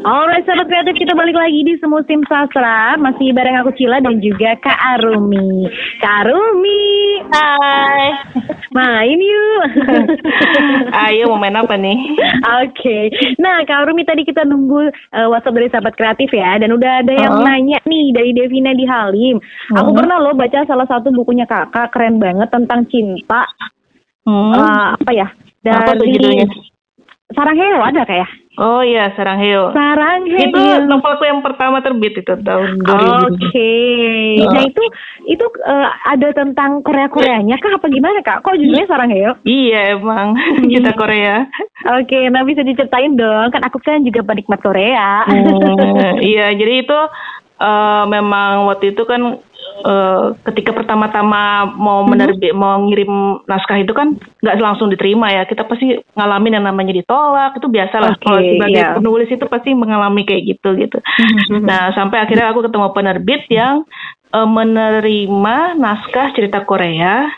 Alright sahabat kreatif kita balik lagi di semusim sastra Masih bareng aku Cila dan juga Kak Arumi Kak Arumi Hai Main yuk Ayo mau main apa nih? Oke okay. Nah Kak Arumi tadi kita nunggu uh, WhatsApp dari sahabat kreatif ya Dan udah ada yang uh -huh. nanya nih dari Devina di Halim uh -huh. Aku pernah loh baca salah satu bukunya kakak Keren banget tentang cinta -huh. uh, Apa ya? Dari apa tuh judulnya? Sarang Heo ada kayak? Ya? Oh iya, Sarang Heo. Sarang Heo. Itu novelku yang pertama terbit itu tahun 2000. Oke. Okay. Oh. Nah itu itu uh, ada tentang Korea Koreanya kah apa gimana kak? Kok judulnya Sarang Heo? Iya emang kita Korea. Oke, okay, nah bisa diceritain dong. Kan aku kan juga penikmat Korea. Hmm, iya, jadi itu uh, memang waktu itu kan uh, ketika pertama-tama mau mhm. menerbit hmm. mau ngirim naskah itu kan nggak langsung diterima ya kita pasti ngalamin yang namanya ditolak itu biasa lah okay, kalau sebagai yeah. penulis itu pasti mengalami kayak gitu gitu hmm. nah sampai akhirnya aku ketemu penerbit yang uh, menerima naskah cerita Korea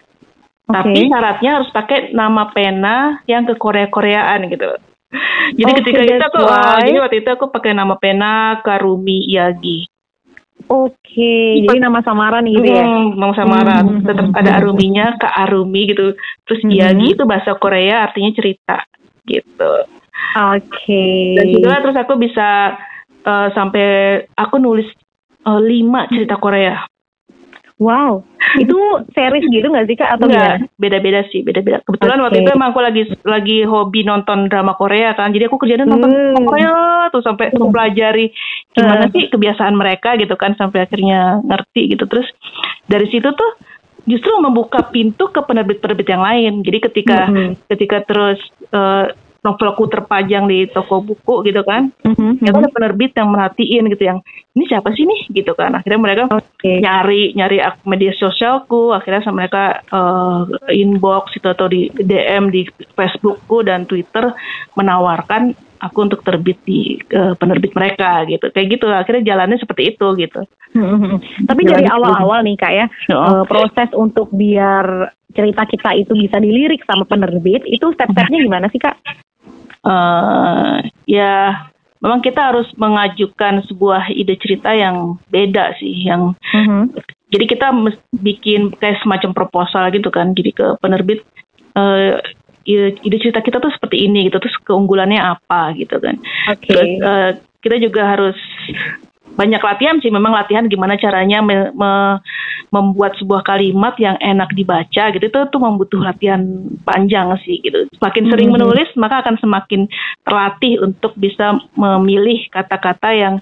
okay. tapi syaratnya harus pakai nama pena yang ke Korea Koreaan gitu jadi okay, ketika itu aku uh, jadi waktu itu aku pakai nama pena Karumi Yagi Oke, okay, jadi nama samaran gitu ya? Hmm, nama samaran. Hmm. Tetap ada Aruminya, Kak Arumi gitu. Terus hmm. Yagi itu bahasa Korea artinya cerita gitu. Oke. Okay. Dan juga terus aku bisa uh, sampai aku nulis uh, lima cerita Korea. Wow, itu series gitu nggak sih kak atau enggak? Beda-beda sih, beda-beda. Kebetulan okay. waktu itu emang aku lagi lagi hobi nonton drama Korea kan, jadi aku kerjanya nonton hmm. Korea tuh sampai hmm. mempelajari gimana hmm. sih kebiasaan mereka gitu kan, sampai akhirnya ngerti gitu. Terus dari situ tuh justru membuka pintu ke penerbit-penerbit yang lain. Jadi ketika hmm. ketika terus uh, novelku terpajang di toko buku gitu kan. Mm-hmm. Itu ada penerbit yang merhatiin gitu yang ini siapa sih nih gitu kan. Akhirnya mereka okay. nyari nyari media sosialku, akhirnya sama mereka uh, inbox itu atau di DM di Facebookku dan Twitter menawarkan aku untuk terbit di uh, penerbit mereka gitu kayak gitu akhirnya jalannya seperti itu gitu hmm. tapi dari awal-awal nih kak ya oh. uh, proses untuk biar cerita kita itu bisa dilirik sama penerbit itu step-stepnya gimana sih kak uh, ya memang kita harus mengajukan sebuah ide cerita yang beda sih yang mm-hmm. jadi kita bikin kayak semacam proposal gitu kan jadi ke penerbit uh, ide, cerita kita tuh seperti ini gitu terus keunggulannya apa gitu kan okay. terus uh, kita juga harus banyak latihan sih memang latihan gimana caranya me, me, membuat sebuah kalimat yang enak dibaca gitu itu tuh membutuh latihan panjang sih gitu. Semakin sering mm-hmm. menulis maka akan semakin terlatih untuk bisa memilih kata-kata yang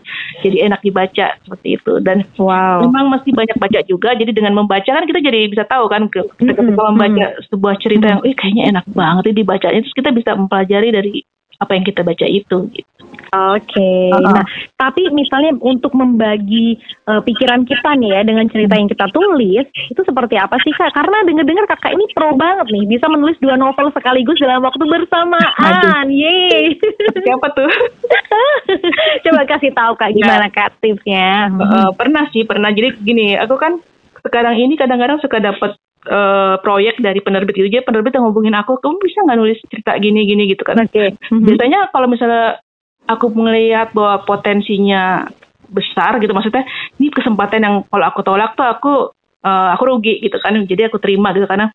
jadi enak dibaca seperti itu dan wow. memang mesti banyak baca juga jadi dengan membaca kan kita jadi bisa tahu kan ketika mm-hmm. kita membaca sebuah cerita yang, eh kayaknya enak banget dibacanya terus kita bisa mempelajari dari apa yang kita baca itu gitu. Oke. Okay. Uh-huh. Nah, tapi misalnya untuk membagi uh, pikiran kita nih ya dengan cerita yang kita tulis, itu seperti apa sih Kak? Karena dengar-dengar Kakak ini pro banget nih, bisa menulis dua novel sekaligus dalam waktu bersamaan. Yeay. Siapa tuh? Coba kasih tahu Kak gimana Kak tipsnya. Uh, pernah sih, pernah. Jadi gini, aku kan sekarang ini kadang-kadang suka dapat uh, proyek dari penerbit gitu. Jadi penerbit yang ngubungin aku, kamu bisa nggak nulis cerita gini-gini gitu kan? Oke. Okay. Mm-hmm. Biasanya kalau misalnya aku melihat bahwa potensinya besar gitu. Maksudnya ini kesempatan yang kalau aku tolak tuh aku uh, aku rugi gitu kan. Jadi aku terima gitu karena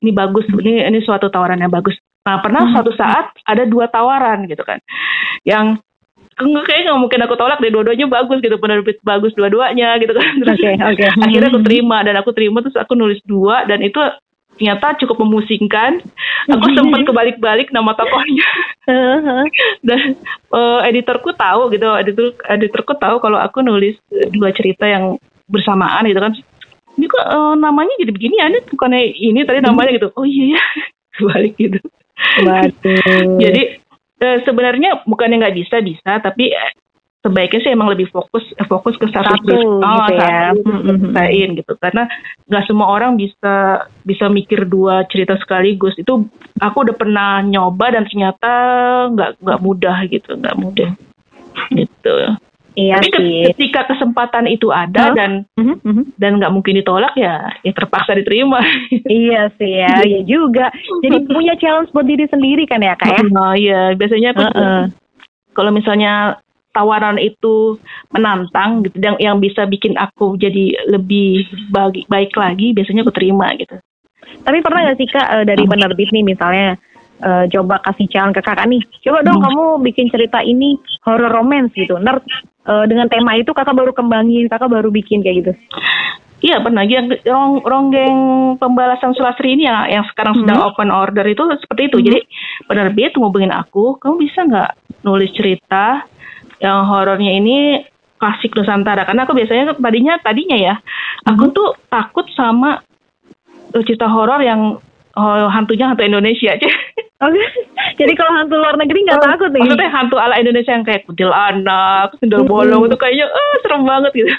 ini bagus ini ini suatu tawaran yang bagus. Nah pernah hmm. suatu saat ada dua tawaran gitu kan. Yang kayaknya nggak mungkin aku tolak deh. Dua-duanya bagus gitu penerbit bagus dua-duanya gitu kan. Terus okay, okay. akhirnya aku terima dan aku terima terus aku nulis dua dan itu ternyata cukup memusingkan. Aku sempat kebalik-balik nama tokohnya. Dan uh, editorku tahu gitu, editor editorku tahu kalau aku nulis dua cerita yang bersamaan gitu kan. Ini kok uh, namanya jadi begini ya? Ini bukannya ini tadi namanya gitu. Oh iya ya, kebalik gitu. jadi uh, sebenarnya bukannya nggak bisa bisa, tapi sebaiknya sih emang lebih fokus eh, fokus ke satu, satu oh, gitu ya selesaiin gitu karena nggak semua orang bisa bisa mikir dua cerita sekaligus itu aku udah pernah nyoba dan ternyata nggak nggak mudah gitu nggak mudah gitu Iya Tapi sih. ketika kesempatan itu ada Huh? dan Mhm, mhm. dan nggak mungkin ditolak ya ya terpaksa diterima. Iya sih ya, iya juga. Jadi punya challenge buat diri sendiri kan ya kak ya. Nah, iya biasanya aku Heeh. kalau misalnya tawaran itu menantang gitu yang yang bisa bikin aku jadi lebih bagi, baik lagi biasanya aku terima gitu. Tapi pernah nggak sih kak eh, dari penerbit nih misalnya eh, coba kasih challenge ke kakak nih, coba dong Hmm. kamu bikin cerita ini horror romance gitu. Ntar eh, dengan tema itu kakak baru kembangin, kakak baru bikin kayak gitu. Iya pernah yang rong, ronggeng pembalasan Sulastri ini yang yang sekarang sedang open order itu seperti itu. Jadi penerbit ngubungin aku, kamu bisa nggak nulis cerita yang horornya ini klasik Nusantara? Karena aku biasanya tadinya tadinya ya, aku tuh takut sama eh, cerita horor yang oh, hantunya hantu Indonesia aja. Oke. Jadi kalau hantu luar negeri nggak takut nih? Maksudnya hantu ala Indonesia yang kayak kuntilanak, sendal bolong itu kayaknya eh serem banget gitu.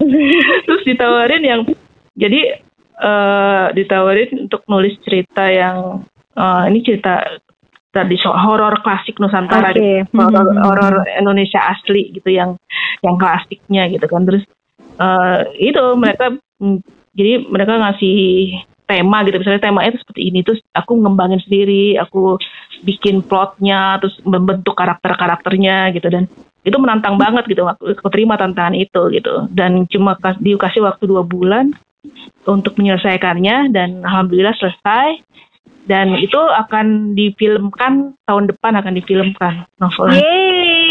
Terus ditawarin yang jadi eh ditawarin untuk nulis cerita yang eh, ini cerita tradisional horor klasik Nusantara Oke. gitu. Horor, Mhm. horor Indonesia asli gitu yang yang klasiknya gitu kan. Terus eh itu mereka jadi mereka ngasih tema gitu misalnya temanya itu seperti ini terus aku ngembangin sendiri aku bikin plotnya terus membentuk karakter karakternya gitu dan itu menantang banget gitu aku, aku terima tantangan itu gitu dan cuma kas, dikasih waktu dua bulan untuk menyelesaikannya dan alhamdulillah selesai dan itu akan difilmkan tahun depan akan difilmkan novelnya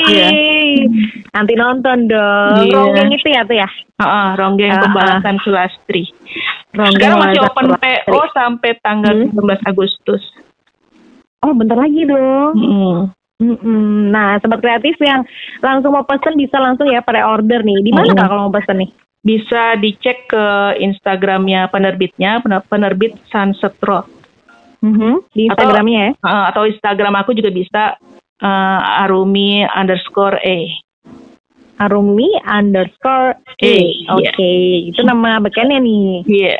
Yeay. Nanti nonton dong. Iya. Ronggeng itu ya tuh ya. Heeh, ronggeng Ah, ah. pembalasan Sulastri Ronggeng sekarang masih open Sulastri. PO sampai tanggal Hmm. 19 Agustus Oh bentar lagi dong. Mm-mm. Mm-mm. Nah, sobat kreatif yang langsung mau pesen bisa langsung ya pada order nih. Di mana Mm-mm. kak kalau mau pesen nih? bisa dicek ke Instagramnya penerbitnya pener- penerbit Sunset Road Mhm. Di Atau- Instagramnya ya. Uh, atau Instagram aku juga bisa uh, arumi underscore a Arumi underscore A. iya. Oke, itu nama bekennya nih. iya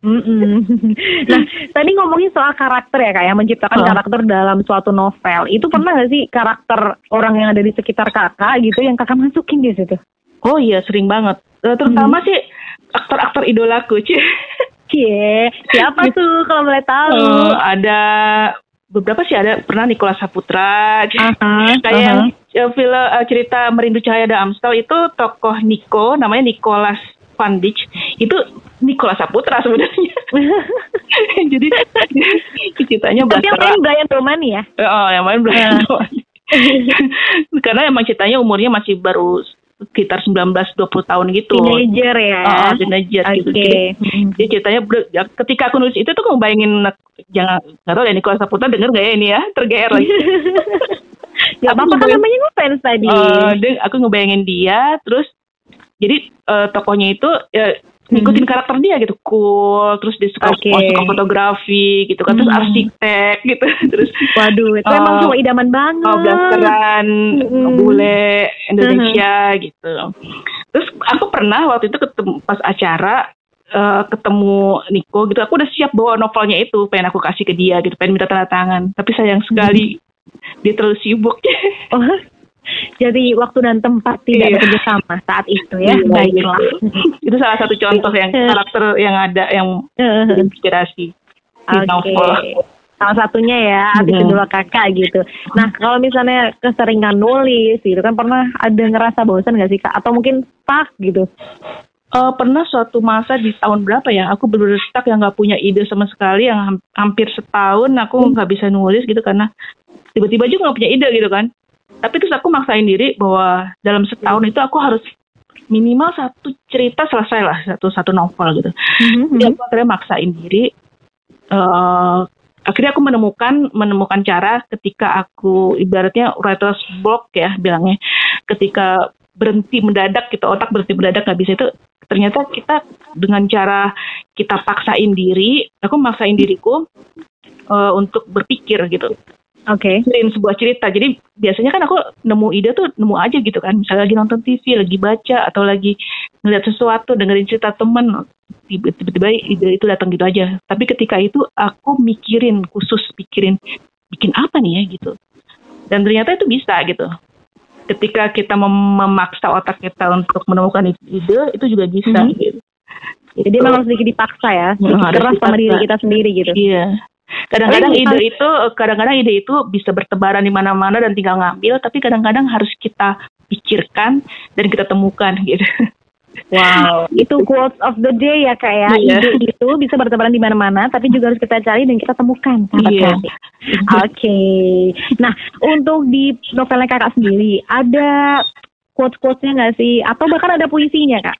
Mm-mm. nah, tadi ngomongin soal karakter ya kak ya, menciptakan Oh. karakter dalam suatu novel. Itu pernah nggak sih karakter orang yang ada di sekitar kakak gitu yang kakak masukin di situ? oh iya sering banget Uh, terutama sih aktor-aktor idolaku Ci. Cie, siapa tuh kalau boleh tahu? Uh, ada beberapa sih ada pernah Nicholas Saputra Aha, kayak aha. yang uh, film uh, cerita Merindu Cahaya da Amstel itu tokoh Nico namanya Nicholas Van Dijk itu Nicholas Saputra sebenarnya jadi ceritanya Tapi yang main Brian Domani ya? Oh, yang main Brian Domani. Karena emang ceritanya umurnya masih baru sekitar 19-20 tahun gitu. Teenager ya? Oh, teenager Oke. gitu. Jadi, jadi ceritanya ya, ketika aku nulis itu tuh aku bayangin jangan nggak tahu ya Nicholas Saputra denger nggak ya ini ya tergeer lagi. Aku apa-apa kan namanya ngefans tadi. Dia- aku ngebayangin dia terus jadi eh, tokohnya itu ya, ngikutin karakter dia gitu cool terus dia suka Oke. suka fotografi gitu kan terus Hmm. arsitek gitu terus Waduh, itu Oh. emang cuma idaman banget. Oh, blasteran, Mm-mm. bule Indonesia gitu. Terus aku pernah waktu itu ketemu pas acara eh, ketemu Niko gitu. Aku udah siap bawa novelnya itu, pengen aku kasih ke dia gitu, pengen minta tanda tangan. Tapi sayang sekali dia terlalu sibuk. Oh, jadi waktu dan tempat tidak Iya. bekerja sama saat itu ya. Iya, Baiklah. gitu. itu salah satu contoh yang karakter yang ada yang inspirasi di Oke. novel. Salah satunya ya, adik Mhm. kedua kakak gitu. Nah, kalau misalnya keseringan nulis gitu kan pernah ada ngerasa bosan gak sih kak? Atau mungkin stuck gitu? Eh, pernah suatu masa di tahun berapa ya aku bener stuck yang nggak punya ide sama sekali yang ham- hampir setahun aku nggak bisa nulis gitu karena tiba-tiba juga nggak punya ide gitu kan tapi terus aku maksain diri bahwa dalam setahun itu aku harus minimal satu cerita selesai lah satu satu novel gitu. Mhm, jadi aku akhirnya maksain diri eh akhirnya aku menemukan menemukan cara ketika aku ibaratnya writer's block ya bilangnya. Ketika berhenti mendadak gitu otak berhenti mendadak nggak bisa itu ternyata kita dengan cara kita paksain diri aku maksain diriku eh, untuk berpikir gitu Oke. mikirin sebuah cerita. Jadi biasanya kan aku nemu ide tuh nemu aja gitu kan. Misalnya lagi nonton TV, lagi baca atau lagi ngeliat sesuatu, dengerin cerita temen, tiba- tiba-tiba ide itu datang gitu aja. Tapi ketika itu aku mikirin khusus pikirin bikin apa nih ya gitu. Dan ternyata itu bisa gitu. ketika kita mem memaksa otak kita untuk menemukan ide itu juga bisa Mhm. gitu. Jadi memang sedikit dipaksa ya, sedikit Hmm, harus keras sama diri kita sendiri gitu. Iya. Kadang-kadang ide itu kadang-kadang ide itu bisa bertebaran di mana-mana dan tinggal ngambil, tapi kadang-kadang harus kita pikirkan dan kita temukan gitu. Wow, itu quotes of the day ya kak ya. Iya. Ide itu bisa bertebaran di mana-mana, tapi juga harus kita cari dan kita temukan. Iya. kreatif. Oke. Nah, untuk di novelnya kakak sendiri, ada quotes-quotesnya nggak sih? Atau bahkan ada puisinya kak?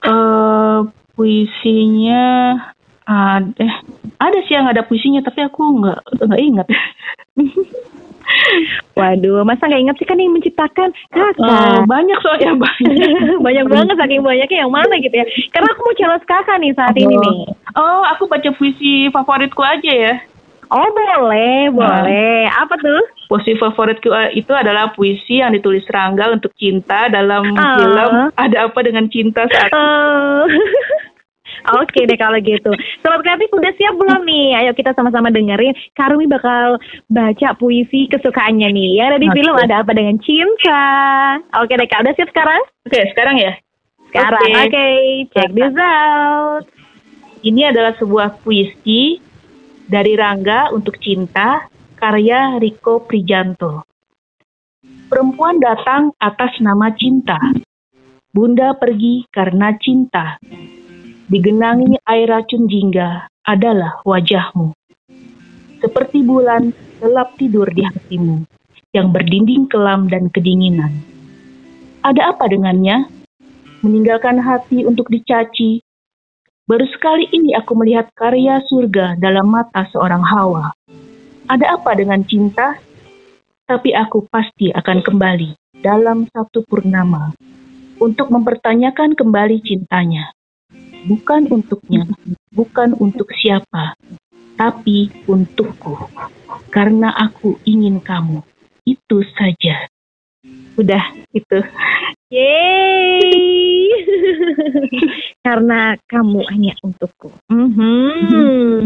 eh puisinya ada ada sih yang ada puisinya tapi aku nggak nggak ingat. Waduh, masa nggak ingat sih kan yang menciptakan Eh, kakak? banyak soalnya banyak. banyak banget saking banyaknya yang mana gitu ya karena aku mau challenge kakak nih saat ini Oh. nih Oh, aku baca puisi favoritku aja ya. oh boleh boleh apa tuh Puisi favoritku eh, itu adalah puisi yang ditulis Rangga untuk cinta dalam Ah. film Ada Apa Dengan Cinta Saat Eh, Oke deh kalau gitu. Sobat kreatif udah siap belum nih? Ayo kita sama-sama dengerin. Karumi bakal baca puisi kesukaannya nih. Yang ada di Oke. film ada apa dengan cinta. Oke deh kak, udah siap sekarang? Oke, sekarang ya. Sekarang, Oke. oke. Check this out. Ini adalah sebuah puisi dari Rangga untuk cinta karya Riko Prijanto. Perempuan datang atas nama cinta. Bunda pergi karena cinta. Digenangi air racun jingga adalah wajahmu. Seperti bulan gelap tidur di hatimu yang berdinding kelam dan kedinginan. Ada apa dengannya? Meninggalkan hati untuk dicaci, Baru sekali ini aku melihat karya surga dalam mata seorang Hawa. Ada apa dengan cinta? Tapi aku pasti akan kembali dalam satu purnama untuk mempertanyakan kembali cintanya. Bukan untuknya, bukan untuk siapa, tapi untukku. Karena aku ingin kamu. Itu saja. Udah, itu. Yeay. Karena kamu hanya untukku. Mhm.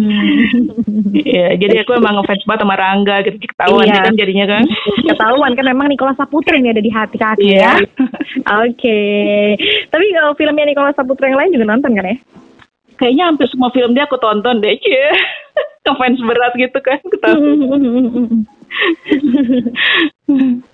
Iya, jadi aku emang ngefans banget sama Rangga gitu. Ketahuan Iya. kan jadinya kan. Ketahuan kan memang Nikola Saputra ini ada di hati kakak Iya. ya. Oke. Tapi kalau filmnya Nikola Saputra yang lain juga nonton kan ya? Kayaknya hampir semua film dia aku tonton deh. Cie. Ngefans berat gitu kan. Ketahuan.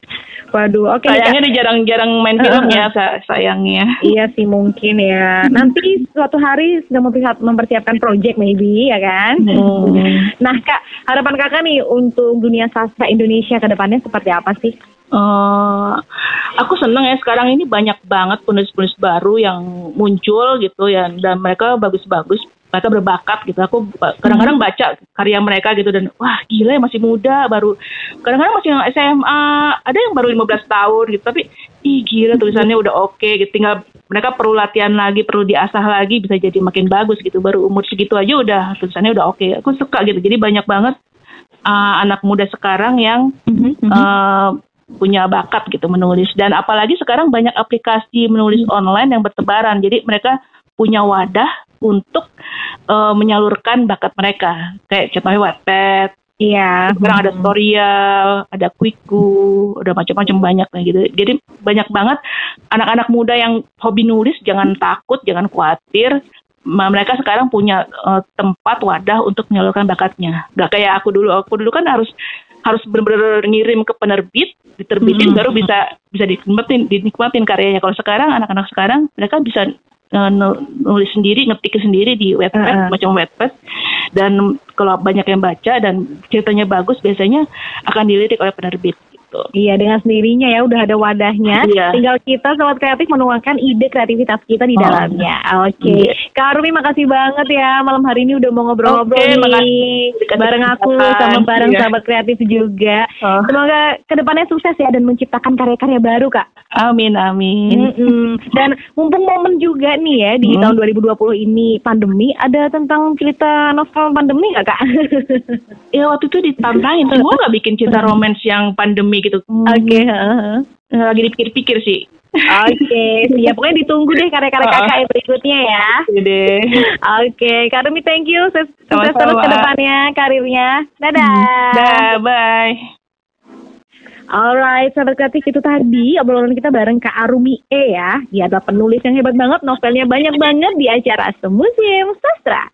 Waduh, oke Kak. Sayangnya dia jarang-jarang main film ya, sa- sayangnya. Iya sih mungkin ya. Nanti suatu hari sedang mempersiap- mempersiapkan project maybe ya kan. Hmm. Nah kak, harapan kakak nih untuk dunia sastra Indonesia ke depannya seperti apa sih? Eh, aku seneng ya sekarang ini banyak banget penulis-penulis baru yang muncul gitu ya dan mereka bagus-bagus mereka berbakat gitu. Aku kadang-kadang baca karya mereka gitu dan wah gila ya masih muda baru kadang-kadang masih yang SMA ada yang baru 15 tahun gitu tapi ih gila tulisannya udah oke gitu. Tinggal mereka perlu latihan lagi perlu diasah lagi bisa jadi makin bagus gitu. Baru umur segitu aja udah tulisannya udah oke. Aku suka gitu. Jadi banyak banget uh, anak muda sekarang yang eh, punya bakat gitu menulis. Dan apalagi sekarang banyak aplikasi menulis online yang bertebaran. Jadi mereka punya wadah untuk eh, menyalurkan bakat mereka. Kayak contohnya Wattpad Iya. sekarang ada Storyal ada Quiku ada macam-macam banyak lah gitu. Jadi banyak banget anak-anak muda yang hobi nulis jangan takut jangan khawatir. Mereka sekarang punya eh, tempat wadah untuk menyalurkan bakatnya. Nggak kayak aku dulu. Aku dulu kan harus harus benar-benar ngirim ke penerbit diterbitin Mhm. baru bisa bisa dinikmatin dinikmatin karyanya. Kalau sekarang anak-anak sekarang mereka bisa nulis sendiri ngetik sendiri di webpad Heeh. macam webpad dan kalau banyak yang baca dan ceritanya bagus biasanya akan dilirik oleh penerbit gitu. Iya dengan sendirinya ya udah ada wadahnya. Iya. Tinggal kita sobat kreatif menuangkan ide kreativitas kita di Oh. dalamnya. Oke. Iya. Kak Arumi makasih banget ya malam hari ini udah mau ngobrol-ngobrol Oke, nih bareng aku sama bareng Iya. sahabat kreatif juga. Oh. Semoga ke depannya sukses ya dan menciptakan karya-karya baru kak. Amin amin. Mm-mm. Dan mumpung momen juga nih ya di Hmm. tahun 2020 ini pandemi, ada tentang cerita novel pandemi nggak kak? Ya waktu itu ditantangin semua nggak bikin cerita romance yang pandemi gitu. Hmm, Oke. heeh. Lagi dipikir-pikir sih. Oke, siap. Pokoknya ditunggu deh karya-karya kakak yang berikutnya ya. Jadi. Oke, Kak Rumi thank you. Sukses sukses Sama-sama. terus ke depannya karirnya. Dadah. Dah, bye. Alright, sahabat kreatif itu tadi obrolan kita bareng Kak Arumi E ya. Dia adalah penulis yang hebat banget, novelnya banyak banget di acara Semusim Sastra.